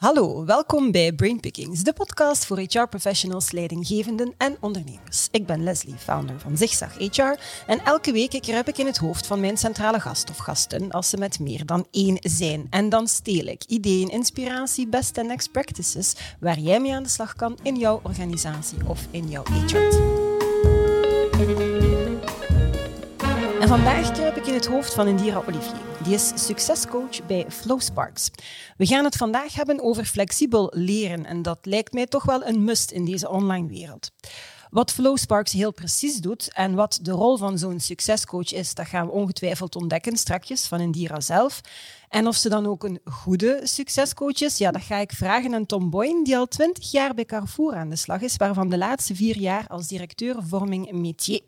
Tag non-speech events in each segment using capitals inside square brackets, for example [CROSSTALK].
Hallo, welkom bij Brainpickings, de podcast voor HR-professionals, leidinggevenden en ondernemers. Ik ben Leslie, founder van Zigzag HR en elke week kruip ik in het hoofd van mijn centrale gast of gasten als ze met meer dan één zijn. En dan steel ik ideeën, inspiratie, best en next practices waar jij mee aan de slag kan in jouw organisatie of in jouw HR. En vandaag kruip ik in het hoofd van Indira Olivier. Die is succescoach bij Flowsparks. We gaan het vandaag hebben over flexibel leren en dat lijkt mij toch wel een must in deze online wereld. Wat Flowsparks heel precies doet en wat de rol van zo'n succescoach is, dat gaan we ongetwijfeld ontdekken strakjes van Indira zelf. En of ze dan ook een goede succescoach is, ja, dat ga ik vragen aan Tom Boyne, die al twintig jaar bij Carrefour aan de slag is, waarvan de laatste vier jaar als directeur vorming métier.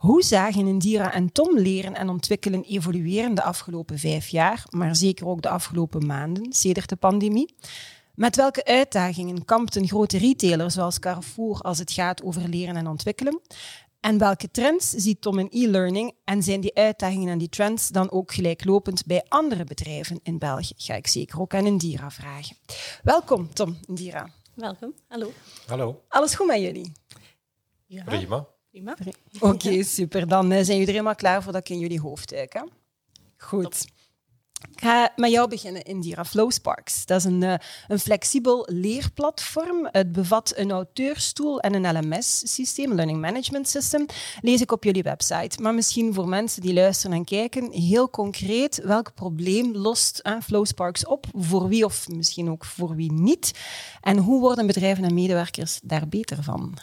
Hoe zagen Indira en Tom leren en ontwikkelen evolueren de afgelopen vijf jaar, maar zeker ook de afgelopen maanden, sedert de pandemie? Met welke uitdagingen kampten grote retailers zoals Carrefour als het gaat over leren en ontwikkelen? En welke trends ziet Tom in e-learning en zijn die uitdagingen en die trends dan ook gelijklopend bij andere bedrijven in België? Ga ik zeker ook aan Indira vragen. Welkom Tom, Indira. Welkom, hallo. Hallo. Alles goed met jullie? Ja, Prima. Prima. [LAUGHS] Oké, super. Dan eh, zijn jullie er helemaal klaar voor dat ik in jullie hoofd duik. Hè? Goed. Ik ga met jou beginnen, Indira. Flowsparks. Dat is een, eh, een flexibel leerplatform. Het bevat een auteurstoel en een LMS-systeem, Learning Management System. Lees ik op jullie website. Maar misschien voor mensen die luisteren en kijken, heel concreet, welk probleem lost eh, Flowsparks op? Voor wie of misschien ook voor wie niet? En hoe worden bedrijven en medewerkers daar beter van?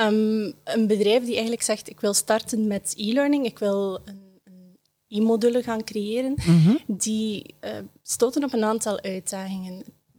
Ehm, een bedrijf die eigenlijk zegt, ik wil starten met e-learning, ik wil een, een e-module gaan creëren, die eh, stoten op een aantal uitdagingen.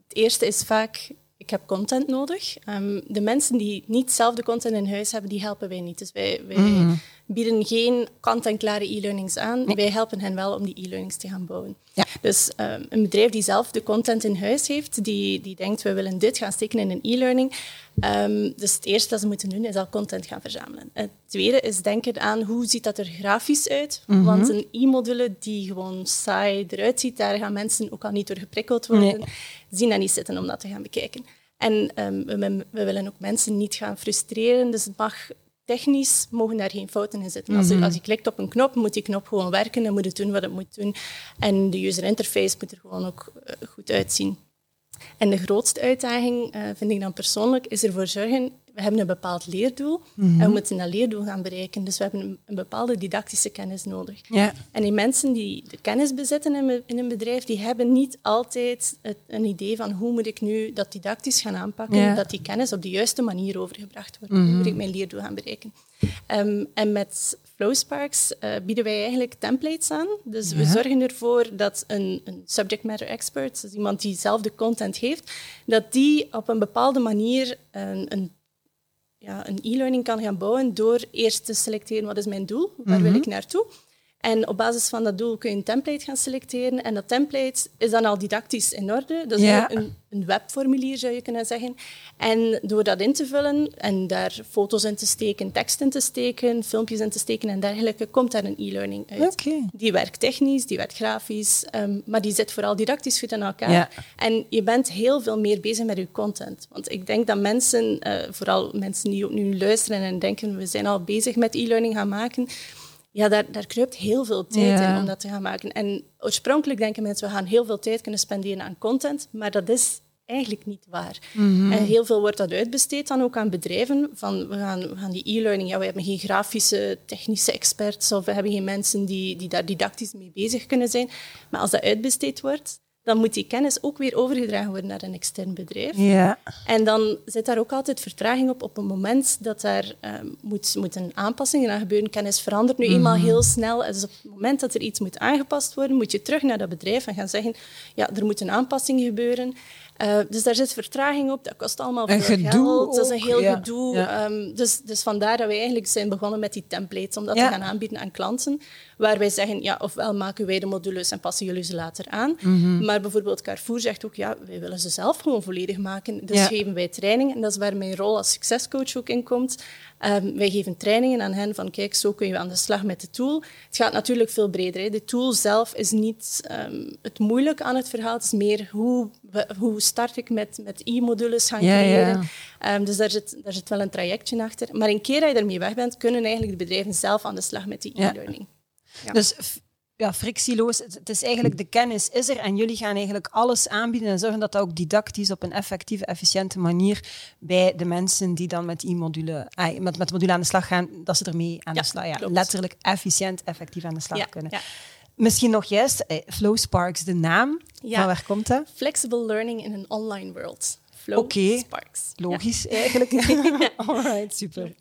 Het eerste is vaak, ik heb content nodig. Ehm, de mensen die niet zelf de content in huis hebben, die helpen wij niet. Dus wij, wij bieden geen kant-en-klare e-learnings aan. Wij helpen hen wel om die e-learnings te gaan bouwen. Ja. Dus ehm, een bedrijf die zelf de content in huis heeft, die, die denkt, we willen dit gaan steken in een e-learning. Ehm, dus het eerste dat ze moeten doen, is al content gaan verzamelen. Het tweede is denken aan, hoe ziet dat er grafisch uit? Want een e-module die gewoon saai eruit ziet, daar gaan mensen ook al niet door geprikkeld worden. Nee. Zien dat niet zitten om dat te gaan bekijken. En ehm, we, we willen ook mensen niet gaan frustreren, dus het mag technisch mogen daar geen fouten in zitten. Als, je, als je klikt op een knop, moet die knop gewoon werken en moet het doen wat het moet doen. En de user interface moet er gewoon ook eh, goed uitzien. En de grootste uitdaging, eh, vind ik dan persoonlijk, is ervoor zorgen, we hebben een bepaald leerdoel en we moeten dat leerdoel gaan bereiken. Dus we hebben een, een bepaalde didactische kennis nodig. Ja. En die mensen die de kennis bezitten in, een- in een bedrijf, die hebben niet altijd het, een idee van hoe moet ik nu dat didactisch gaan aanpakken, dat die kennis op de juiste manier overgebracht wordt. Hoe moet ik mijn leerdoel gaan bereiken? Ehm, en met Flowsparks eh, bieden wij eigenlijk templates aan. Dus we zorgen ervoor dat een, een subject matter expert, dus iemand die zelf de content heeft, dat die op een bepaalde manier een, een ja, een e-learning kan gaan bouwen door eerst te selecteren wat is mijn doel, waar wil ik naartoe. En op basis van dat doel kun je een template gaan selecteren. En dat template is dan al didactisch in orde. Dat is Ja. een, een webformulier, zou je kunnen zeggen. En door dat in te vullen en daar foto's in te steken, tekst in te steken, filmpjes in te steken en dergelijke, komt daar een e-learning uit. Die werkt technisch, die werkt grafisch, ehm, maar die zit vooral didactisch goed in elkaar. Ja. En je bent heel veel meer bezig met je content. Want ik denk dat mensen, eh, vooral mensen die ook nu luisteren en denken, we zijn al bezig met e-learning gaan maken, ja, daar, daar kruipt heel veel tijd Ja. in om dat te gaan maken. En oorspronkelijk denken mensen, we gaan heel veel tijd kunnen spenderen aan content, maar dat is eigenlijk niet waar. En heel veel wordt dat uitbesteed dan ook aan bedrijven. Van, we, gaan, we gaan die e-learning, ja, we hebben geen grafische, technische experts of we hebben geen mensen die, die daar didactisch mee bezig kunnen zijn. Maar als dat uitbesteed wordt, dan moet die kennis ook weer overgedragen worden naar een extern bedrijf. Ja. En dan zit daar ook altijd vertraging op op het moment dat daar eh, moet, moeten aanpassingen aan gebeuren. Kennis verandert nu eenmaal Mhm. heel snel. Dus op het moment dat er iets moet aangepast worden, moet je terug naar dat bedrijf en gaan zeggen, ja, er moet een aanpassing gebeuren. Eh, dus daar zit vertraging op, dat kost allemaal veel geld. Dat is een heel ja. gedoe. Ja. Ehm, dus, dus vandaar dat wij eigenlijk zijn begonnen met die templates, om dat Ja. te gaan aanbieden aan klanten. Waar wij zeggen, ja, ofwel maken wij de modules en passen jullie ze later aan. Mhm. Maar bijvoorbeeld Carrefour zegt ook, ja, wij willen ze zelf gewoon volledig maken. Dus geven wij training. En dat is waar mijn rol als succescoach ook in komt. Um, wij geven trainingen aan hen van kijk, zo kun je aan de slag met de tool. Het gaat natuurlijk veel breder. Hè. De tool zelf is niet um, het moeilijk aan het verhaal. Het is meer hoe, hoe start ik met, met e-modules gaan creëren. Ja. Um, dus daar zit, daar zit wel een trajectje achter. Maar een keer dat je ermee weg bent, kunnen eigenlijk de bedrijven zelf aan de slag met die e-learning. Ja. Dus ja, frictieloos. Het is eigenlijk de kennis is er en jullie gaan eigenlijk alles aanbieden en zorgen dat dat ook didactisch op een effectieve, efficiënte manier bij de mensen die dan met e-module, ah, met, met de module aan de slag gaan, dat ze ermee aan de slag, ja, letterlijk efficiënt, effectief aan de slag kunnen. Misschien nog juist, eh, Flowsparks, de naam, van waar komt dat? Flexible learning in an online world. Oké, Sparks. logisch [LAUGHS] eigenlijk. [LAUGHS] Alright, super.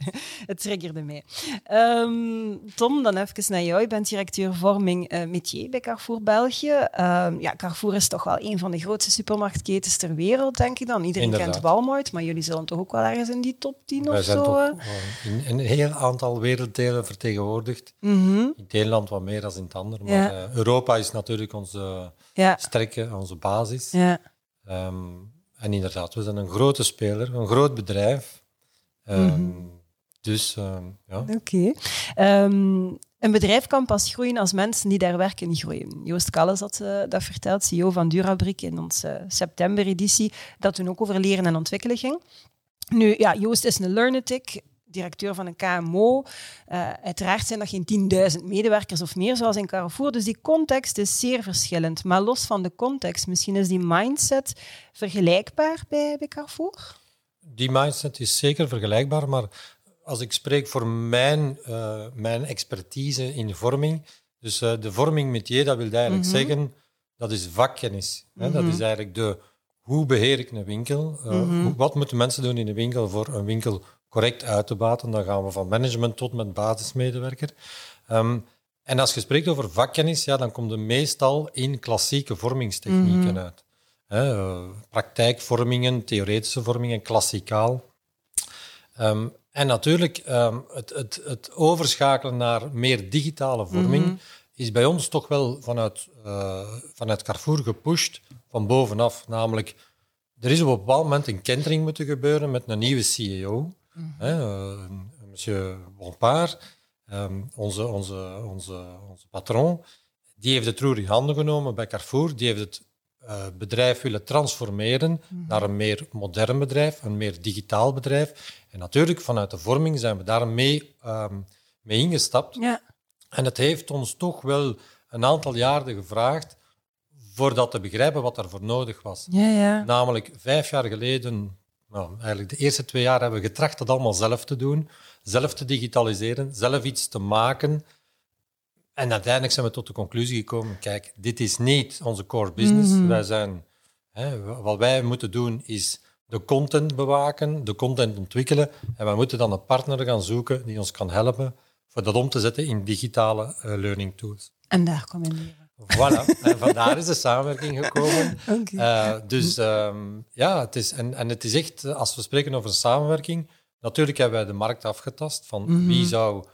Het triggerde mij. Um, Tom, dan even naar jou. Je bent directeur vorming uh, métier bij Carrefour België. Um, ja, Carrefour is toch wel een van de grootste supermarktketens ter wereld, denk ik dan. Iedereen kent Walmart, maar jullie zullen toch ook wel ergens in die top 10 Wij of zijn zo? Toch, uh, in, een heel aantal werelddelen vertegenwoordigd. Mm -hmm. In het een land wat meer dan in het ander. Maar ja. uh, Europa is natuurlijk onze ja. sterke, onze basis. Ja. Um, en inderdaad, we zijn een grote speler, een groot bedrijf. Um, mm -hmm. Dus uh, ja. Oké. Okay. Um, een bedrijf kan pas groeien als mensen die daar werken groeien. Joost Kalles had uh, dat verteld, CEO van Durabrik in onze september-editie, dat toen ook over leren en ontwikkelen ging. Nu, ja, Joost is een learnetic, directeur van een KMO. Uh, uiteraard zijn dat geen 10.000 medewerkers of meer, zoals in Carrefour. Dus die context is zeer verschillend. Maar los van de context, misschien is die mindset vergelijkbaar bij, bij Carrefour? Die mindset is zeker vergelijkbaar, maar als ik spreek voor mijn, uh, mijn expertise in vorming, dus uh, de vorming métier, dat wil eigenlijk mm -hmm. zeggen, dat is vakkennis. Mm -hmm. hè? Dat is eigenlijk de hoe beheer ik een winkel? Uh, mm -hmm. hoe, wat moeten mensen doen in een winkel voor een winkel correct uit te baten. Dan gaan we van management tot met basismedewerker. Um, en als je spreekt over vakkennis, ja, dan komt er meestal in klassieke vormingstechnieken mm -hmm. uit. He, uh, praktijkvormingen, theoretische vormingen, klassikaal. Um, en natuurlijk, um, het, het, het, overschakelen naar meer digitale vorming mm -hmm. is bij ons toch wel vanuit, uh, vanuit Carrefour gepusht van bovenaf. Namelijk, er is op een bepaald moment een kentering moeten gebeuren met een nieuwe CEO. Mm -hmm. uh, monsieur Bompard, um, onze, onze, onze, onze patron, die heeft het roer in handen genomen bij Carrefour. Die heeft het uh, bedrijf willen transformeren mm -hmm. naar een meer modern bedrijf, een meer digitaal bedrijf. En natuurlijk, vanuit de vorming zijn we daar mee, um, mee ingestapt. Ja. En het heeft ons toch wel een aantal jaren gevraagd voordat te begrijpen wat daarvoor nodig was. Ja, ja. Namelijk, vijf jaar geleden nou, eigenlijk de eerste twee jaar hebben we getracht dat allemaal zelf te doen, zelf te digitaliseren, zelf iets te maken. En uiteindelijk zijn we tot de conclusie gekomen, kijk, dit is niet onze core business. Mm -hmm. Wij zijn, hè, wat wij moeten doen is de content bewaken, de content ontwikkelen. En we moeten dan een partner gaan zoeken die ons kan helpen voor dat om te zetten in digitale uh, learning tools. En daar kom je. Voilà, en vandaar is de samenwerking gekomen. [LAUGHS] Okay. Uh, dus um, ja, het is, en, en het is echt, als we spreken over samenwerking, natuurlijk hebben wij de markt afgetast van mm -hmm. wie zou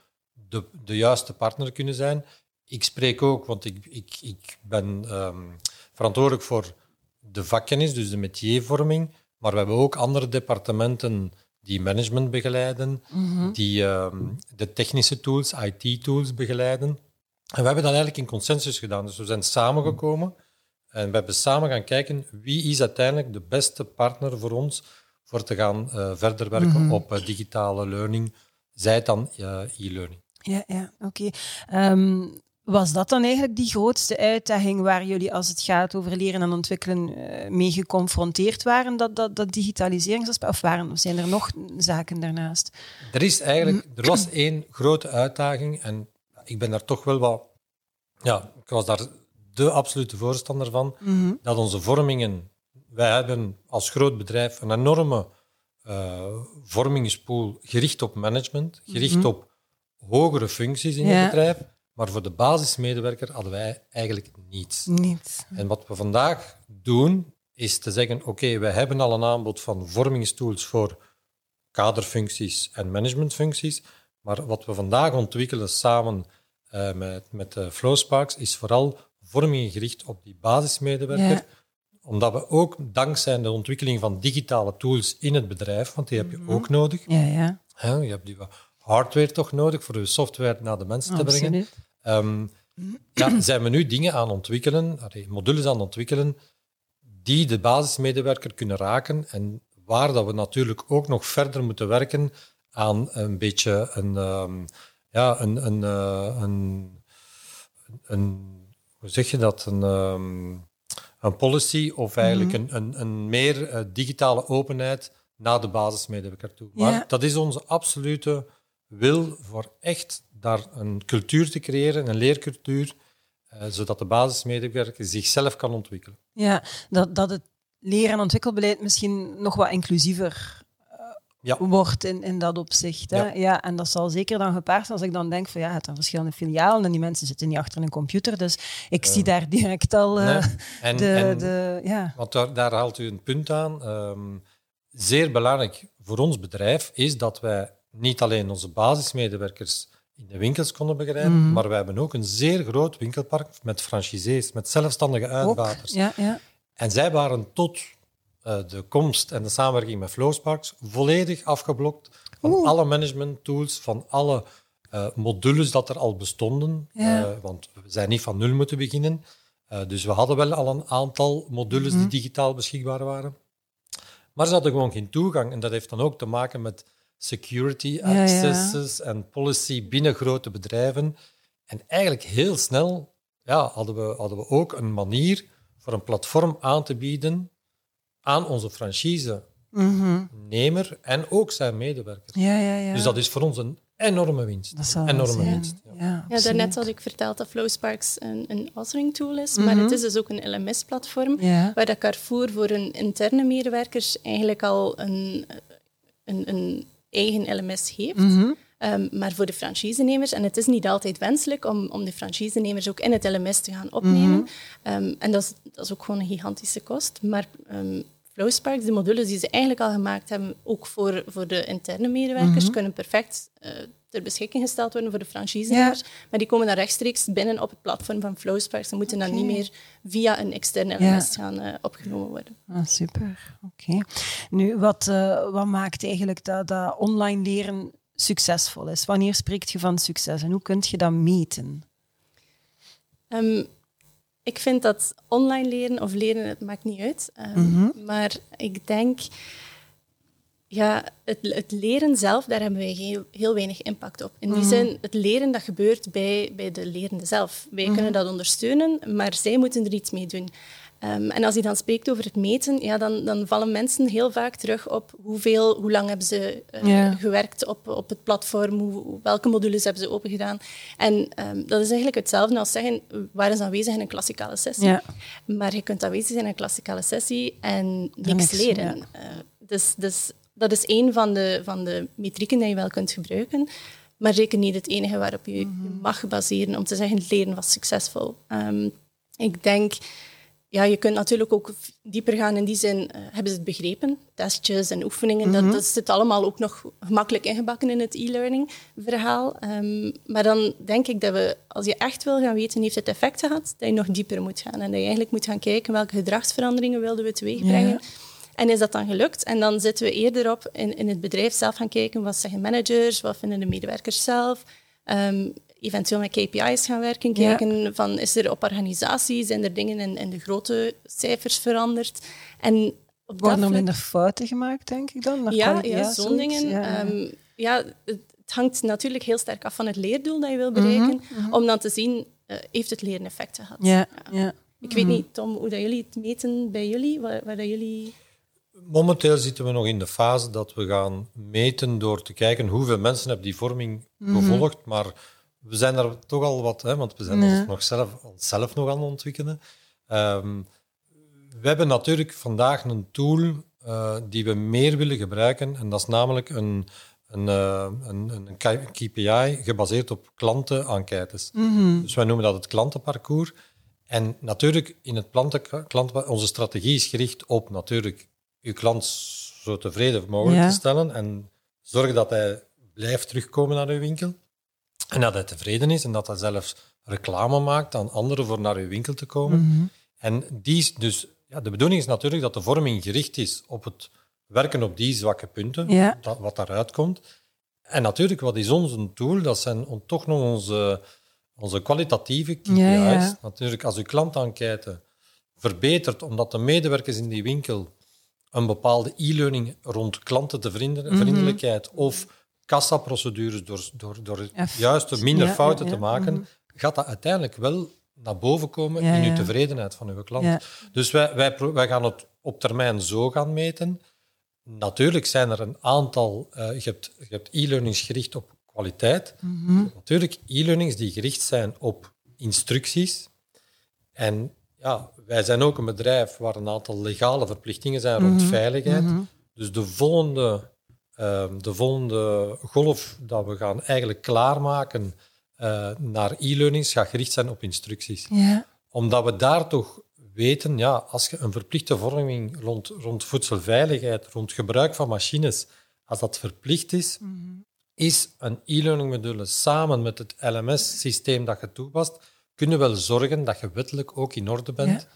de, de juiste partner kunnen zijn. Ik spreek ook, want ik, ik, ik ben um, verantwoordelijk voor de vakkennis, dus de metiervorming, maar we hebben ook andere departementen die management begeleiden, mm -hmm. die um, de technische tools, IT-tools begeleiden. En we hebben dat eigenlijk in consensus gedaan. Dus we zijn samengekomen en we hebben samen gaan kijken wie is uiteindelijk de beste partner voor ons voor te gaan uh, verder werken mm -hmm. op uh, digitale learning, zij het dan uh, e-learning. Ja, ja oké. Okay. Um, was dat dan eigenlijk die grootste uitdaging waar jullie, als het gaat over leren en ontwikkelen, mee geconfronteerd waren, dat, dat, dat digitaliseringsaspect? Of waren, zijn er nog zaken daarnaast? Er, is eigenlijk, er was één grote uitdaging en ik ben daar toch wel wat... Ja, ik was daar de absolute voorstander van, mm -hmm. dat onze vormingen... Wij hebben als groot bedrijf een enorme uh, vormingspool gericht op management, gericht mm -hmm. op hogere functies in ja. het bedrijf, maar voor de basismedewerker hadden wij eigenlijk niets. niets. En wat we vandaag doen, is te zeggen, oké, okay, wij hebben al een aanbod van vormingstools voor kaderfuncties en managementfuncties, maar wat we vandaag ontwikkelen samen uh, met, met uh, Flowsparks is vooral vorming gericht op die basismedewerker. Ja. omdat we ook dankzij de ontwikkeling van digitale tools in het bedrijf, want die heb je ook nodig. Ja, ja. Hè, je hebt die hardware toch nodig voor je software naar de mensen te brengen. Ehm, ja, zijn we nu dingen aan ontwikkelen, modules aan ontwikkelen, die de basismedewerker kunnen raken en waar dat we natuurlijk ook nog verder moeten werken aan een beetje een, ehm, ja, een, een, eh, een, een, hoe zeg je dat, een, ehm, een policy of eigenlijk een, een, een meer eh, digitale openheid naar de basismedewerker toe. Maar Ja. dat is onze absolute wil voor echt daar een cultuur te creëren, een leercultuur, eh, zodat de basismedewerker zichzelf kan ontwikkelen. Ja, dat, dat het leren- en ontwikkelbeleid misschien nog wat inclusiever Ja. wordt in, in dat opzicht. Hè? Ja. Ja. en dat zal zeker dan gepaard zijn als ik dan denk van ja, het zijn verschillende filialen en die mensen zitten niet achter een computer, dus ik zie daar direct al eh, Nee. En, de, en- de... Ja. Want daar, daar haalt u een punt aan. Ehm, zeer belangrijk voor ons bedrijf is dat wij niet alleen onze basismedewerkers in de winkels konden begeleiden, Mhm. maar wij hebben ook een zeer groot winkelpark met franchisees, met zelfstandige Ook. uitbaters. Ja, ja. En zij waren tot eh, de komst en de samenwerking met Flowsparks volledig afgeblokt van Oeh. alle management tools, van alle eh, modules dat er al bestonden. Ja. Eh, want we zijn niet van nul moeten beginnen. Eh, dus we hadden wel al een aantal modules Mhm. die digitaal beschikbaar waren. Maar ze hadden gewoon geen toegang. En dat heeft dan ook te maken met security ja. accesses en policy binnen grote bedrijven. En eigenlijk heel snel ja, hadden, we, hadden we ook een manier voor een platform aan te bieden aan onze franchise-nemer Mhm. en ook zijn medewerkers. ja, ja, ja. Dus dat is voor ons een enorme winst. Dat zal wel enorme zijn. winst. Ja. Ja, daarnet had ik verteld dat Flowsparks een, een authoring tool is, Mhm. maar het is dus ook een LMS-platform waar dat Carrefour voor hun interne medewerkers eigenlijk al een, een, een eigen LMS heeft. Mhm. Ehm, maar voor de franchisenemers, en het is niet altijd wenselijk om, om de franchisenemers ook in het LMS te gaan opnemen. Mhm. Ehm, en dat is, dat is ook gewoon een gigantische kost. Maar ehm Flowsparks, de modules die ze eigenlijk al gemaakt hebben, ook voor, voor de interne medewerkers, Mhm. kunnen perfect eh, ter beschikking gesteld worden voor de franchisenemers. Maar die komen dan rechtstreeks binnen op het platform van Flowsparks. Ze moeten dan niet meer via een externe Ja. Gaan eh, opgenomen worden. Ah, super. Oké. Nu, wat, eh, wat maakt eigenlijk dat, dat online leren succesvol is? Wanneer spreekt je van succes en hoe kun je dat meten? Ehm, ik vind dat online leren of leren, het maakt niet uit. Ehm, Mhm. Maar ik denk, ja, het, het leren zelf, daar hebben wij heel, heel weinig impact op. In die Mhm. zin, het leren dat gebeurt bij, bij de lerende zelf. Wij kunnen dat ondersteunen, maar zij moeten er iets mee doen. Ehm, en als je dan spreekt over het meten, ja, dan, dan vallen mensen heel vaak terug op hoeveel, hoe lang hebben ze eh, Ja. gewerkt op, op het platform, hoe, welke modules hebben ze opengedaan. En ehm, dat is eigenlijk hetzelfde als zeggen, waar is aanwezig in een klassikale sessie? Ja. Maar je kunt aanwezig zijn in een klassikale sessie en niks, niks, leren. ja. Eh, dus, dus dat is één van de, van de metrieken die je wel kunt gebruiken, maar zeker niet het enige waarop je je mag baseren om te zeggen het leren was succesvol. Ehm, ik denk, ja, je kunt natuurlijk ook dieper gaan in die zin, eh, hebben ze het begrepen? Testjes en oefeningen, dat, dat zit allemaal ook nog gemakkelijk ingebakken in het e-learning verhaal. Ehm, maar dan denk ik dat we, als je echt wil gaan weten, heeft het effect gehad, dat je nog dieper moet gaan. En dat je eigenlijk moet gaan kijken welke gedragsveranderingen wilden we teweegbrengen. Ja. En is dat dan gelukt? En dan zitten we eerder op in, in het bedrijf zelf gaan kijken, wat zeggen managers, wat vinden de medewerkers zelf. Ehm, eventueel met KPI's gaan werken, Ja. kijken van is er op organisatie, zijn er dingen in, in de grote cijfers veranderd? En Worden er minder fouten gemaakt, denk ik dan? Ja, kwali- ja, zo'n dingen. Ja. Ehm, ja, het, het hangt natuurlijk heel sterk af van het leerdoel dat je wil bereiken, om dan te zien, eh, heeft het leren effect gehad? Mhm, ja, ja. Ik weet niet, Tom, hoe dat jullie het meten bij jullie, waar, waar dat jullie... Momenteel zitten we nog in de fase dat we gaan meten door te kijken hoeveel mensen hebben die vorming gevolgd. Maar we zijn er toch al wat, hè, want we zijn ons nog zelf, onszelf nog aan het ontwikkelen. Ehm, we hebben natuurlijk vandaag een tool eh, die we meer willen gebruiken. En dat is namelijk een, een, eh, een, een KPI gebaseerd op klanten-enquêtes. Mhm. Dus wij noemen dat het klantenparcours. En natuurlijk, in het planten, onze strategie is gericht op natuurlijk uw klant zo tevreden mogelijk Ja. te stellen en zorgen dat hij blijft terugkomen naar uw winkel. En dat hij tevreden is en dat hij zelfs reclame maakt aan anderen voor naar uw winkel te komen. Mhm. En die is dus, ja, de bedoeling is natuurlijk dat de vorming gericht is op het werken op die zwakke punten, Ja. dat, wat daaruit komt. En natuurlijk, wat is ons doel? Dat zijn toch nog onze, onze kwalitatieve KPI's. Ja, ja. Natuurlijk, als uw klantenquête verbetert omdat de medewerkers in die winkel een bepaalde e-learning rond klantenvriendelijkheid Mhm. of kassaprocedures door, door, door juist minder ja, fouten ja, te maken, gaat dat uiteindelijk wel naar boven komen in uw tevredenheid van uw klant. Dus wij, wij, wij gaan het op termijn zo gaan meten. Natuurlijk zijn er een aantal... eh, je hebt, je hebt e-learnings gericht op kwaliteit. Mhm. Natuurlijk e-learnings die gericht zijn op instructies. En ja, wij zijn ook een bedrijf waar een aantal legale verplichtingen zijn rond Mhm. veiligheid. Mhm. Dus de volgende, de volgende golf dat we gaan eigenlijk klaarmaken eh, naar e-learnings gaat gericht zijn op instructies Ja. omdat we daar toch weten, ja, als je een verplichte vorming rond, rond voedselveiligheid, rond gebruik van machines, als dat verplicht is, is een e-learning module samen met het LMS-systeem dat je toepast, kunnen wel zorgen dat je wettelijk ook in orde bent. Ja.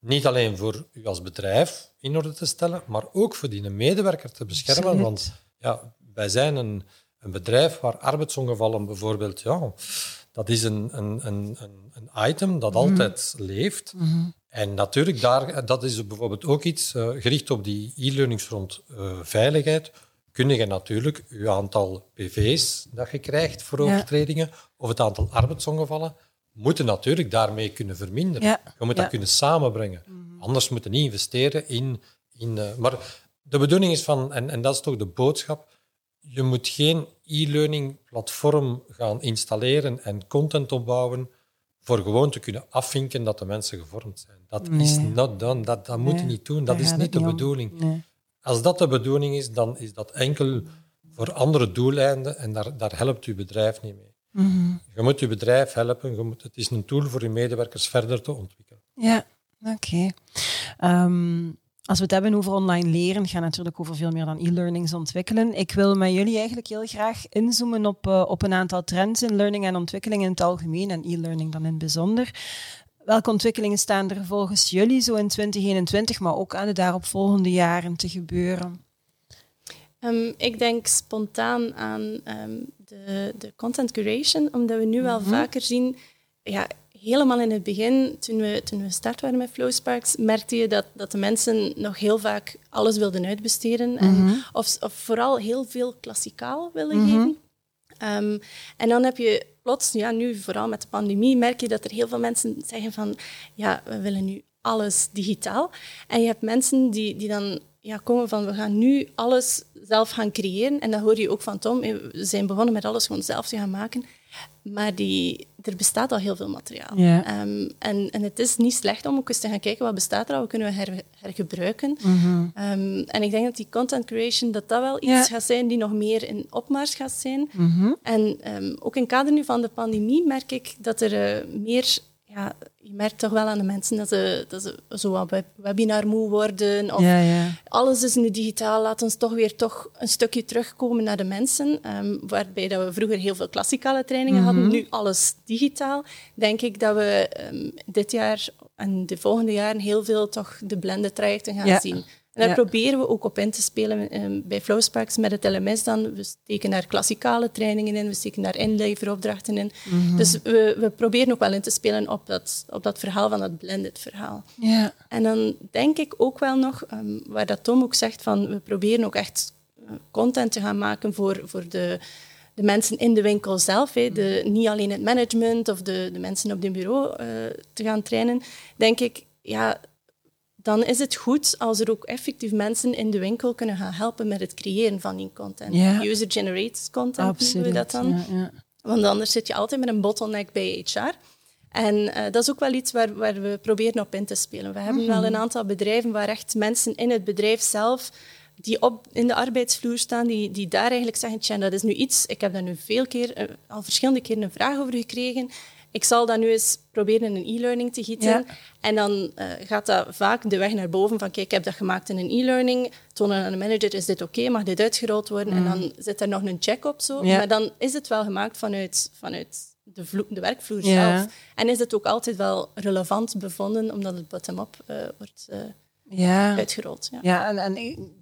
Niet alleen voor u als bedrijf in orde te stellen, maar ook voor die medewerker te beschermen. Absoluut. Want ja, wij zijn een, een bedrijf waar arbeidsongevallen bijvoorbeeld, ja, dat is een, een, een, een, item dat altijd leeft. En natuurlijk, daar, dat is bijvoorbeeld ook iets eh, gericht op die e-learnings rond eh, veiligheid. Kun je natuurlijk je aantal PV's dat je krijgt voor Ja. overtredingen of het aantal arbeidsongevallen, moeten natuurlijk daarmee kunnen verminderen. Ja. Je moet Ja. dat kunnen samenbrengen. Anders moeten niet investeren in... in eh, maar de bedoeling is van, en, en dat is toch de boodschap, je moet geen e-learning platform gaan installeren en content opbouwen voor gewoon te kunnen afvinken dat de mensen gevormd zijn. Dat is Nee. not done. Dat, dat moet je Nee, niet doen. daar Dat is niet de bedoeling. Nee. Als dat de bedoeling is, dan is dat enkel voor andere doeleinden en daar, daar helpt uw bedrijf niet mee. Mhm. Je moet je bedrijf helpen. Je moet, het is een tool voor je medewerkers verder te ontwikkelen. Ja, oké. Ehm, als we het hebben over online leren, gaan we natuurlijk over veel meer dan e-learnings ontwikkelen. Ik wil met jullie eigenlijk heel graag inzoomen op, eh, op een aantal trends in learning en ontwikkeling in het algemeen en e-learning dan in het bijzonder. Welke ontwikkelingen staan er volgens jullie zo in 2021, maar ook aan de daaropvolgende jaren te gebeuren? Ehm, ik denk spontaan aan ehm, de, de content curation, omdat we nu wel vaker zien, ja, helemaal in het begin, toen we, toen we start waren met Flowsparks, merkte je dat, dat de mensen nog heel vaak alles wilden uitbesteden. En, of, of vooral heel veel klassikaal willen geven. Ehm, en dan heb je plots, ja, nu vooral met de pandemie, merk je dat er heel veel mensen zeggen van, ja, we willen nu alles digitaal. En je hebt mensen die, die dan ja, komen van, we gaan nu alles zelf gaan creëren. En dat hoor je ook van Tom. We zijn begonnen met alles gewoon zelf te gaan maken. Maar die, er bestaat al heel veel materiaal. Ehm, en, en het is niet slecht om ook eens te gaan kijken wat bestaat er al, wat kunnen we her- hergebruiken. Ehm, en ik denk dat die content creation, dat dat wel iets gaat zijn die nog meer in opmars gaat zijn. Mhm. En ehm, ook in het kader nu van de pandemie merk ik dat er eh, meer... Ja, je merkt toch wel aan de mensen dat ze, dat ze zo wat web- webinar moe worden. Of Ja, ja. alles is nu digitaal. Laat ons toch weer toch een stukje terugkomen naar de mensen. Ehm, waarbij dat we vroeger heel veel klassikale trainingen hadden, nu alles digitaal. Denk ik dat we ehm, dit jaar en de volgende jaren heel veel toch de blende trajecten gaan Ja. zien. En daar Ja. proberen we ook op in te spelen ehm, bij Flowsparks met het LMS dan. We steken daar klassikale trainingen in, we steken daar inleveropdrachten in. Dus we, we proberen ook wel in te spelen op dat, op dat verhaal van dat blended verhaal. Ja. En dan denk ik ook wel nog, ehm, waar dat Tom ook zegt, van we proberen ook echt eh, content te gaan maken voor, voor de, de mensen in de winkel zelf. Hè. De, niet alleen het management of de, de mensen op het bureau eh, te gaan trainen. Denk ik, ja, dan is het goed als er ook effectief mensen in de winkel kunnen gaan helpen met het creëren van die content. User-generated content noemen Absoluut. we dat dan. Ja, ja. Want anders zit je altijd met een bottleneck bij HR. En eh, dat is ook wel iets waar, waar we proberen op in te spelen. We hebben wel een aantal bedrijven waar echt mensen in het bedrijf zelf die op, in de arbeidsvloer staan, die, die daar eigenlijk zeggen, tja, dat is nu iets, ik heb daar nu veel keer, eh, al verschillende keren een vraag over gekregen. Ik zal dat nu eens proberen in een e-learning te gieten. Ja. En dan eh, gaat dat vaak de weg naar boven van, kijk, ik heb dat gemaakt in een e-learning. Tonen aan de manager, is dit oké? Mag dit uitgerold worden? En dan zit er nog een check op zo. Ja. Maar dan is het wel gemaakt vanuit, vanuit de, vlo- de werkvloer Ja. zelf. En is het ook altijd wel relevant bevonden, omdat het bottom-up eh, wordt Ja. uitgerold. Ja. Ja, en, en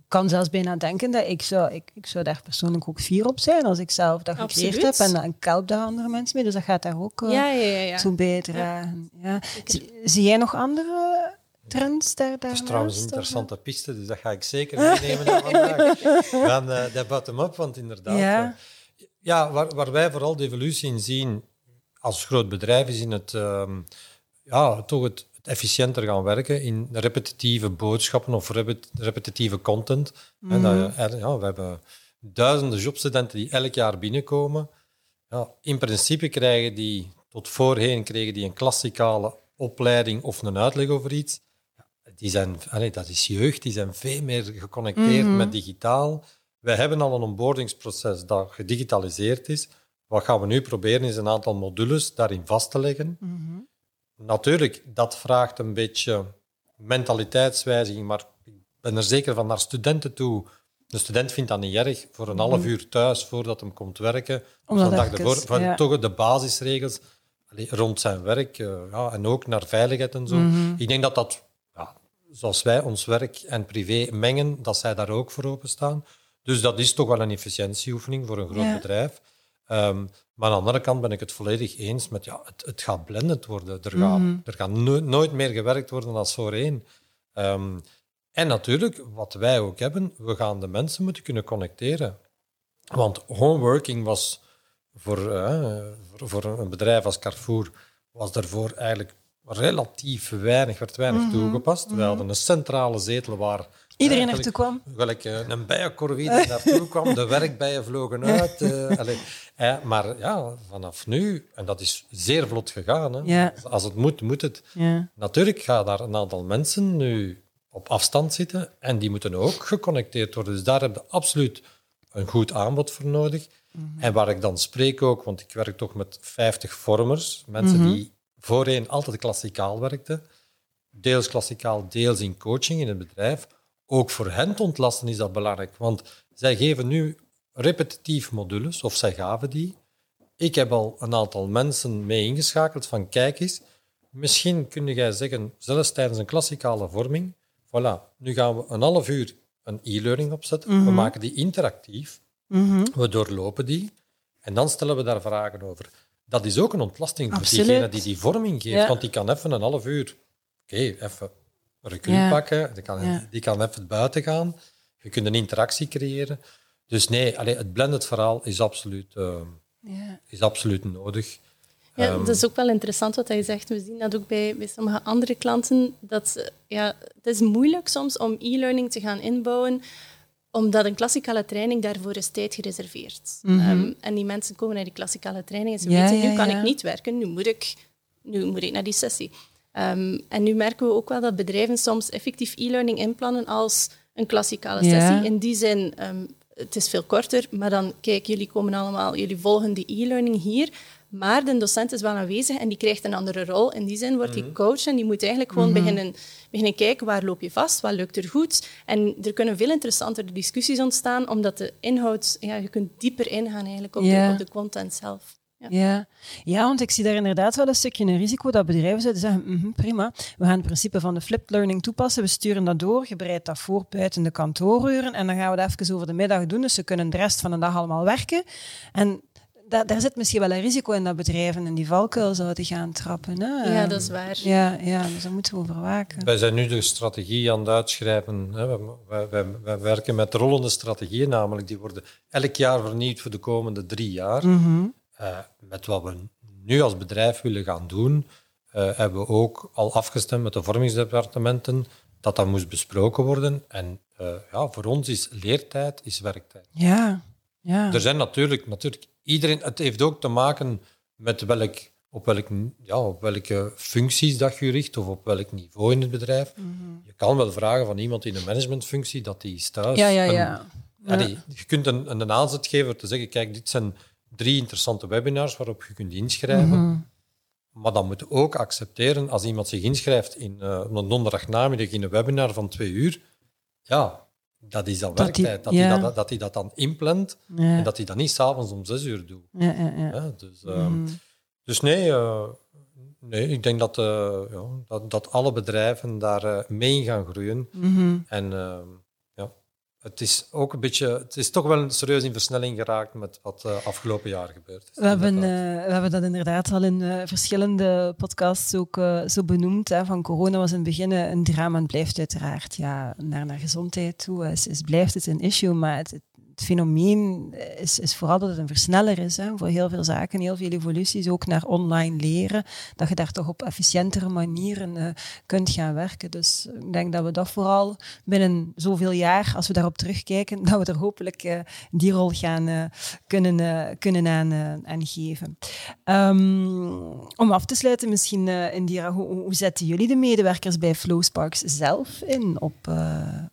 kan zelfs bijna denken dat ik zou, ik, ik zou daar persoonlijk ook fier op zijn als ik zelf dat gecreëerd heb. En, en ik help daar andere mensen mee, dus dat gaat daar ook eh, Ja, ja, ja. ja. toe bijdragen. Ja. Zie, zie jij nog andere trends daar? Dat is daarnaast, trouwens een of? interessante piste, dus dat ga ik zeker meenemen naar vandaag. [LAUGHS] Van eh de bottom-up, want inderdaad... Ja. eh, ja, waar, waar wij vooral de evolutie in zien als groot bedrijf is in het, ehm, ja, toch het efficiënter gaan werken in repetitieve boodschappen of repet- repetitieve content. En dat, er- ja, we hebben duizenden jobstudenten die elk jaar binnenkomen. Ja, in principe krijgen die, tot voorheen kregen die een klassikale opleiding of een uitleg over iets. Die zijn, allee, dat is jeugd, die zijn veel meer geconnecteerd met digitaal. Wij hebben al een onboardingsproces dat gedigitaliseerd is. Wat gaan we nu proberen is een aantal modules daarin vast te leggen. Natuurlijk, dat vraagt een beetje mentaliteitswijziging, maar ik ben er zeker van naar studenten toe. De student vindt dat niet erg voor een half uur thuis voordat hij komt werken. Om of dat een dag ervoor, van ja. toch de basisregels allee, rond zijn werk eh, ja, en ook naar veiligheid en zo. Mhm. Ik denk dat dat, ja, zoals wij ons werk en privé mengen, dat zij daar ook voor openstaan. Dus dat is toch wel een efficiëntieoefening voor een groot bedrijf. Ehm, maar aan de andere kant ben ik het volledig eens met ja, het, het gaat blended worden. Er gaat, Mhm. er gaat no- nooit meer gewerkt worden als voorheen. Ehm, en natuurlijk, wat wij ook hebben, we gaan de mensen moeten kunnen connecteren. Want homeworking was voor, eh, voor, voor een bedrijf als Carrefour, was daarvoor eigenlijk relatief weinig, werd weinig toegepast. We hadden een centrale zetel waar Iedereen naartoe kwam. Gelijk eh, een bijenkorf die naartoe kwam, de werkbijen vlogen uit. eh, [LAUGHS] allee. Eh, maar ja, vanaf nu, en dat is zeer vlot gegaan. Hè. Ja. Als het moet, moet het. Ja. Natuurlijk gaan daar een aantal mensen nu op afstand zitten en die moeten ook geconnecteerd worden. Dus daar heb je absoluut een goed aanbod voor nodig. En waar ik dan spreek ook, want ik werk toch met 50 vormers, mensen die voorheen altijd klassikaal werkten, deels klassikaal, deels in coaching in het bedrijf. Ook voor hen te ontlasten is dat belangrijk, want zij geven nu repetitief modules, of zij gaven die. Ik heb al een aantal mensen mee ingeschakeld van kijk eens, misschien kun jij zeggen, zelfs tijdens een klassikale vorming, voilà, nu gaan we een half uur een e-learning opzetten, we maken die interactief, Mhm. we doorlopen die en dan stellen we daar vragen over. Dat is ook een ontlasting voor diegene die die vorming geeft, Ja. want die kan even een half uur, oké, even een recul Ja. pakken, die kan, Ja. die kan even buiten gaan, je kunt een interactie creëren. Dus nee, allee, het blended verhaal is absoluut, eh, Ja. is absoluut nodig. Ja, Ehm, dat is ook wel interessant wat je zegt. We zien dat ook bij, bij sommige andere klanten. Dat, ze- ja, het is moeilijk soms om e-learning te gaan inbouwen, omdat een klassikale training daarvoor is tijd gereserveerd. Ehm, en die mensen komen naar die klassikale training en ze Ja, weten, nu ja, kan ja. ik niet werken, nu moet ik, nu moet ik naar die sessie. Ehm, en nu merken we ook wel dat bedrijven soms effectief e-learning inplannen als een klassikale Ja. sessie. In die zin, ehm, het is veel korter, maar dan, kijk, jullie komen allemaal, jullie volgen die e-learning hier. Maar de docent is wel aanwezig en die krijgt een andere rol. In die zin wordt Mhm. die coach en die moet eigenlijk gewoon beginnen, beginnen kijken waar loop je vast, wat lukt er goed. En er kunnen veel interessantere discussies ontstaan, omdat de inhoud, ja, je kunt dieper ingaan eigenlijk op, de, op de content zelf. Ja. Ja. ja, want ik zie daar inderdaad wel een stukje een risico dat bedrijven zouden zeggen, "Mhm, prima, we gaan het principe van de flipped learning toepassen, we sturen dat door, je bereidt dat voor buiten de kantooruren en dan gaan we dat even over de middag doen, dus ze kunnen de rest van de dag allemaal werken. En da- daar zit misschien wel een risico in dat bedrijven in die valkuil zouden gaan trappen. Hè? Ja, dat is waar. Ja, ja, dus dat moeten we overwaken. Wij zijn nu de strategie aan het uitschrijven. hè. Wij, wij, wij, wij werken met rollende strategieën, namelijk die worden elk jaar vernieuwd voor de komende drie jaar. Mhm. Eh, met wat we nu als bedrijf willen gaan doen, eh, hebben we ook al afgestemd met de vormingsdepartementen dat dat moest besproken worden. En eh, ja, voor ons is leertijd is werktijd. Ja, ja. Er zijn natuurlijk, natuurlijk iedereen, het heeft ook te maken met welk, op, welk, ja, op welke functies dat je richt of op welk niveau in het bedrijf. Mhm. Je kan wel vragen van iemand in een managementfunctie dat die is thuis. ja, ja, een- ja. Allee, je kunt een, een aanzet geven te zeggen, kijk, dit zijn drie interessante webinars waarop je kunt inschrijven. Mhm. Maar dan moet je ook accepteren, als iemand zich inschrijft in uh, een donderdagnamiddag in een webinar van twee uur, ja, dat is dan Dat die- werktijd. Dat ja. hij dat, dat, die dat dan inplant Ja. en dat hij dat niet s'avonds om zes uur doet. Ja, ja, ja. Ja, dus, Dus nee, uh, nee, ik denk dat, ja, dat, dat alle bedrijven daar mee gaan groeien. Mhm. En het is ook een beetje, het is toch wel serieus in versnelling geraakt met wat uh, afgelopen jaar gebeurd is. We hebben, uh, we hebben dat inderdaad al in uh, verschillende podcasts ook zo benoemd. Hè, van corona was in het begin een drama en blijft uiteraard ja, naar, naar gezondheid toe. Is, is, blijft het een issue, maar het, het het fenomeen is, is vooral dat het een versneller is hè, voor heel veel zaken, heel veel evoluties, ook naar online leren, dat je daar toch op efficiëntere manieren uh, kunt gaan werken. Dus ik denk dat we dat vooral binnen zoveel jaar, als we daarop terugkijken, [LAUGHS] dat we er hopelijk uh, die rol gaan kunnen, kunnen aan, aan geven. Um, om af te sluiten, misschien, Indira, hoe, hoe zetten jullie de medewerkers bij Flowsparks zelf in op,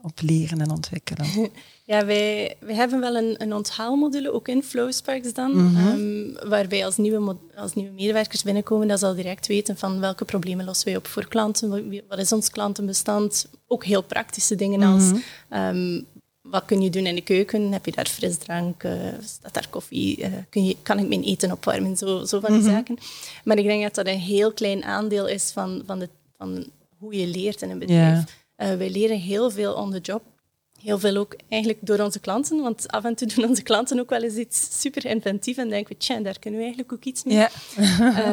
op leren en ontwikkelen? [LAUGHS] Ja, wij, wij hebben wel een, een onthaalmodule, ook in Flowsparks dan, Mhm. um, waarbij als nieuwe, als nieuwe medewerkers binnenkomen, dat ze al direct weten van welke problemen lossen wij op voor klanten, wat, wat is ons klantenbestand, ook heel praktische dingen als Mhm. um, wat kun je doen in de keuken, heb je daar frisdrank, uh, staat daar koffie, uh, kun je, kan ik mijn eten opwarmen, zo, zo van die Mhm. zaken. Maar ik denk dat dat een heel klein aandeel is van, van, de, van hoe je leert in een bedrijf. Uh, wij leren heel veel on the job heel veel ook eigenlijk door onze klanten, want af en toe [LAUGHS] doen onze klanten ook wel eens iets super inventief en denken we, tja, daar kunnen we eigenlijk ook iets mee. Ja.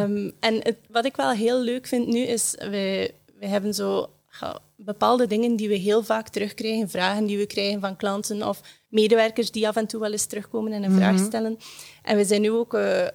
um, [LAUGHS] en het, wat ik wel heel leuk vind nu is, wij, wij hebben zo ja, bepaalde dingen die we heel vaak terugkrijgen, vragen die we krijgen van klanten of medewerkers die af en toe wel eens terugkomen en een vraag stellen. En we zijn nu ook uh,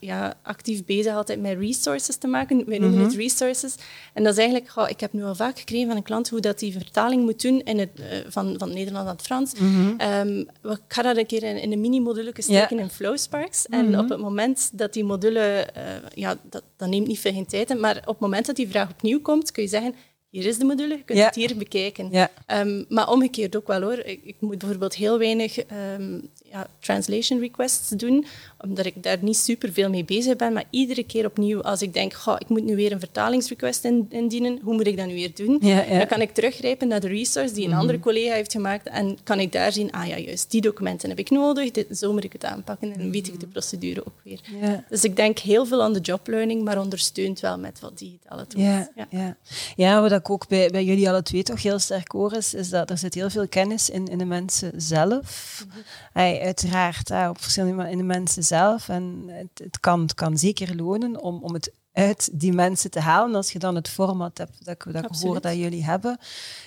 ja, actief bezig altijd met resources te maken. Wij noemen het resources. En dat is eigenlijk, ik heb nu al vaak gekregen van een klant hoe dat die vertaling moet doen in het, uh, van, van Nederland naar het Frans. Um, ik ga dat een keer in, in een mini-module steken in Flowsparks. En op het moment dat die module, uh, ja, dat, dat neemt niet veel geen tijd, maar op het moment dat die vraag opnieuw komt, kun je zeggen, hier is de module, je kunt het hier bekijken. Um, maar omgekeerd ook wel hoor. Ik, ik moet bijvoorbeeld heel weinig um, ja, translation requests doen, omdat ik daar niet super veel mee bezig ben. Maar iedere keer opnieuw, als ik denk, goh, ik moet nu weer een vertalingsrequest in, indienen, hoe moet ik dat nu weer doen? Ja, ja. Dan kan ik teruggrijpen naar de resource die een andere collega heeft gemaakt en kan ik daar zien, ah ja, juist, die documenten heb ik nodig, dit, zo moet ik het aanpakken en dan weet ik de procedure ook weer. Ja. Dus ik denk heel veel aan de job learning, maar ondersteund wel met wat digitale tools. Ja, ja. ja. wat ik ook bij, bij jullie alle twee toch heel sterk hoor, is, is dat er zit heel veel kennis in, in de mensen zelf. Hey, uiteraard, hè, op verschillende manieren in de mensen zelf. En het, het, kan, het kan zeker lonen om, om het uit die mensen te halen. Als je dan het format hebt dat ik, dat ik hoor dat jullie hebben,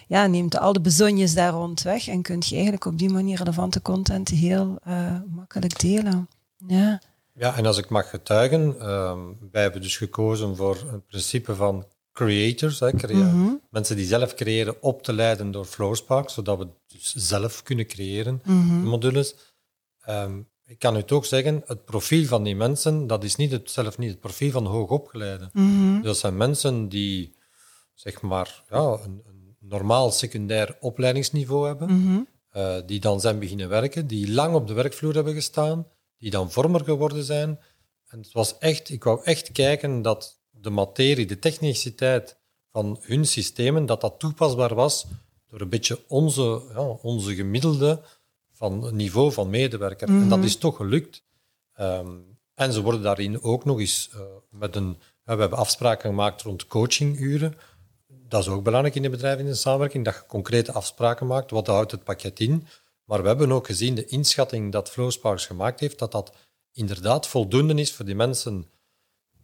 ja, neemt al de bezonjes daar rond weg en kunt je eigenlijk op die manier relevante content heel uh, makkelijk delen. Ja. Ja, en als ik mag getuigen, um, wij hebben dus gekozen voor het principe van creators, hè, crea Mm -hmm. mensen die zelf creëren, op te leiden door Flowspark, zodat we dus zelf kunnen creëren, mm -hmm. modules. Um, ik kan u toch zeggen, het profiel van die mensen, dat is niet het, zelf niet het profiel van hoogopgeleiden. Mm -hmm. Dat zijn mensen die, zeg maar, ja, een, een normaal secundair opleidingsniveau hebben, mm uh, die dan zijn beginnen werken, die lang op de werkvloer hebben gestaan, die dan vormer geworden zijn. En het was echt, ik wou echt kijken dat de materie, de techniciteit van hun systemen, dat dat toepasbaar was door een beetje onze, ja, onze gemiddelde van niveau van medewerker. Mm -hmm. En dat is toch gelukt. Um, en ze worden daarin ook nog eens uh, met een... We hebben afspraken gemaakt rond coachinguren. Dat is ook belangrijk in de bedrijven in de samenwerking, dat je concrete afspraken maakt. Wat houdt het pakket in? Maar we hebben ook gezien, de inschatting dat Flowsparks gemaakt heeft, dat dat inderdaad voldoende is voor die mensen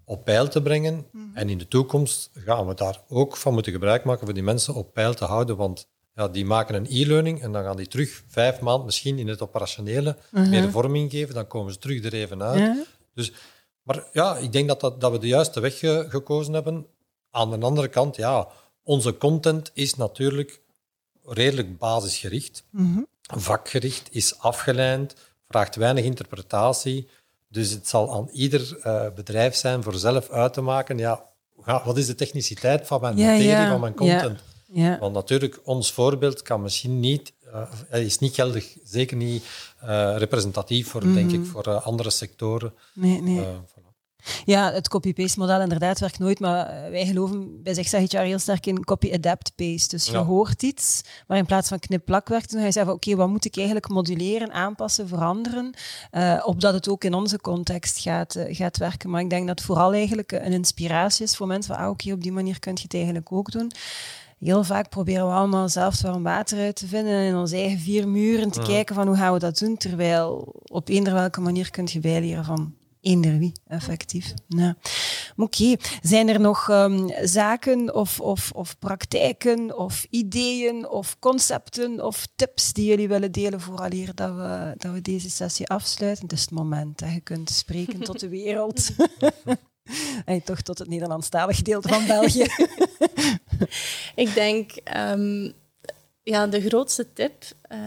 op peil te brengen. Mm -hmm. En in de toekomst gaan we daar ook van moeten gebruik maken voor die mensen op peil te houden. Want ja, die maken een e-learning en dan gaan die terug vijf maanden misschien in het operationele Mhm. meer vorming geven. Dan komen ze terug er even uit. Ja. Dus, maar ja, ik denk dat, dat, dat we de juiste weg ge gekozen hebben. Aan de andere kant, ja, onze content is natuurlijk redelijk basisgericht. -hmm. Vakgericht, is afgeleid, vraagt weinig interpretatie. Dus het zal aan ieder uh, bedrijf zijn voor zelf uit te maken, ja, wat is de techniciteit van mijn ja, materie, ja. van mijn content? Ja. Want natuurlijk, ons voorbeeld kan misschien niet, uh, is niet geldig, zeker niet uh, representatief voor, Mhm. mm -hmm. denk ik, voor uh, andere sectoren. Nee, nee. voilà. Ja, het copy-paste model inderdaad werkt nooit, maar eh, wij geloven bij zich HR heel sterk in copy-adapt-paste. Dus je Ja. hoort iets, maar in plaats van knip-plak werkt, dan ga je zeggen, oké, wat moet ik eigenlijk moduleren, aanpassen, veranderen, eh, opdat het ook in onze context gaat, eh, gaat werken. Maar ik denk dat het vooral eigenlijk een inspiratie is voor mensen van, ah, oké, op die manier kun je het eigenlijk ook doen. Heel vaak proberen we allemaal zelf warm water uit te vinden en in onze eigen vier muren te kijken van hoe gaan we dat doen, terwijl op eender welke manier kun je bijleren van eender wie, effectief. Ja. Oké, zijn er nog ehm, zaken of, of, of praktijken of ideeën of concepten of tips die jullie willen delen vooraleer dat we, dat we deze sessie afsluiten? Het is het moment dat je kunt spreken tot de wereld. [LAUGHS] [LAUGHS] en toch tot het Nederlandstalig gedeelte van België. [LAUGHS] [LAUGHS] Ik denk, ehm, ja, de grootste tip eh,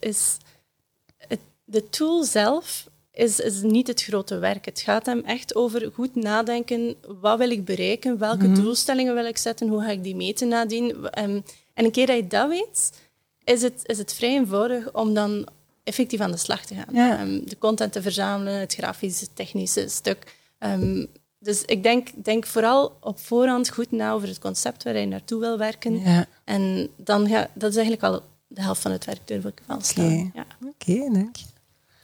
is het, de tool zelf is, is niet het grote werk. Het gaat hem echt over goed nadenken. Wat wil ik bereiken? Welke doelstellingen wil ik zetten? Hoe ga ik die meten nadien? Ehm, en een keer dat je dat weet, is het, is het vrij eenvoudig om dan effectief aan de slag te gaan. Ja. Ehm, de content te verzamelen, het grafische, technische stuk. Dus ik denk, denk vooral op voorhand goed na over het concept waar je naartoe wil werken. Ja. En dan ga, dat is eigenlijk al de helft van het werk, durf ik wel stellen. Oké. Ja. Oké, dank je.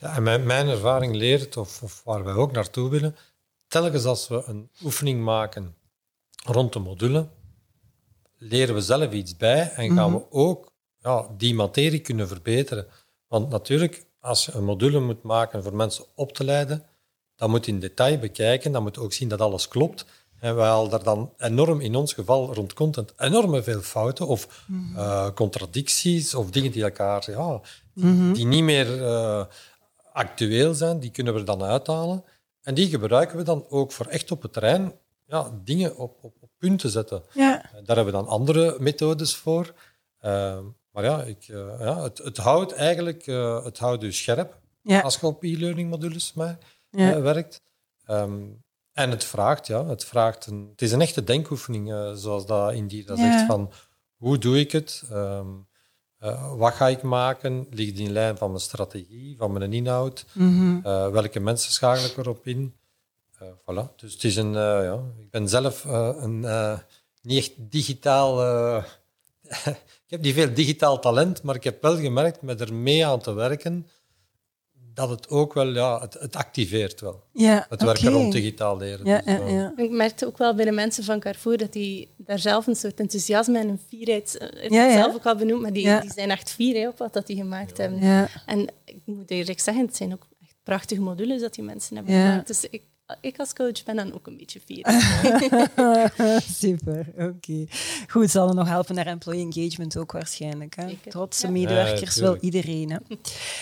Ja, en mijn, mijn ervaring leert, of, of waar wij ook naartoe willen, telkens als we een oefening maken rond de module, leren we zelf iets bij en gaan we ook ja, die materie kunnen verbeteren. Want natuurlijk, als je een module moet maken voor mensen op te leiden, dan moet in detail bekijken, dan moet ook zien dat alles klopt. En we halen daar dan enorm, in ons geval rond content, enorm veel fouten of eh, contradicties of dingen die elkaar, ja, die, die niet meer eh, actueel zijn, die kunnen we er dan uithalen. En die gebruiken we dan ook voor echt op het terrein ja, dingen op, op, op punt te zetten. Ja. Eh, Daar hebben we dan andere methodes voor. Maar ja, ik, ja het, het houdt eigenlijk het houdt u scherp Ja. als je op e-learning modules maar, Ja. werkt. Ehm, en het vraagt, ja, het vraagt een, het is een echte denkoefening, eh, zoals dat Indira Ja. zegt, van hoe doe ik het? Ehm, eh, wat ga ik maken? Ligt in lijn van mijn strategie, van mijn inhoud? Mhm. Eh, welke mensen schakel ik erop in? Voilà. Dus het is een, ja, ik ben zelf een niet echt digitaal. [LAUGHS] ik heb niet veel digitaal talent, maar ik heb wel gemerkt met er mee aan te werken dat het ook wel, ja, het, het activeert wel. Ja, Het werken rond digitaal leren. Ja, Dus, ja, ja. Ik merkte ook wel bij de mensen van Carrefour dat die daar zelf een soort enthousiasme en een fierheid, eh, Ja, zelf ook al benoemd, maar die, Ja. die zijn echt fier hè, op wat dat die gemaakt hebben. Ja. En ik moet eerlijk zeggen, het zijn ook echt prachtige modules dat die mensen hebben Ja. gemaakt. Dus ik, ik als coach ben dan ook een beetje fier. [LAUGHS] Super, oké. Goed, zal er nog helpen naar employee engagement ook waarschijnlijk. Hè? Zeker, Trotse ja. medewerkers wil tuurlijk. iedereen. Hè?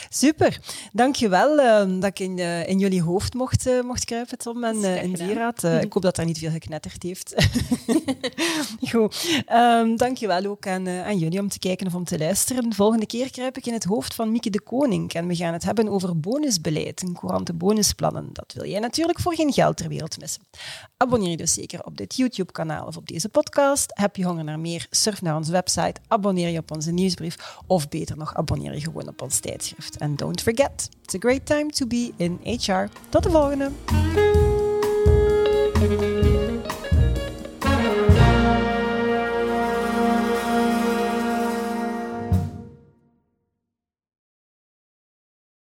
Super, dankjewel eh, dat ik in, eh, in jullie hoofd mocht, eh, mocht kruipen, Tom en uh. Diraat. Eh, ik hoop dat daar niet veel geknetterd heeft. [LAUGHS] Goed, Ehm dankjewel ook aan, aan jullie om te kijken of om te luisteren. De volgende keer kruip ik in het hoofd van Mieke de Koning en we gaan het hebben over bonusbeleid en courante bonusplannen. Dat wil jij natuurlijk voor geen geld ter wereld missen. Abonneer je dus zeker op dit YouTube-kanaal of op deze podcast. Heb je honger naar meer? Surf naar onze website, abonneer je op onze nieuwsbrief of beter nog, abonneer je gewoon op ons tijdschrift. And don't forget, it's a great time to be in HR. Tot de volgende!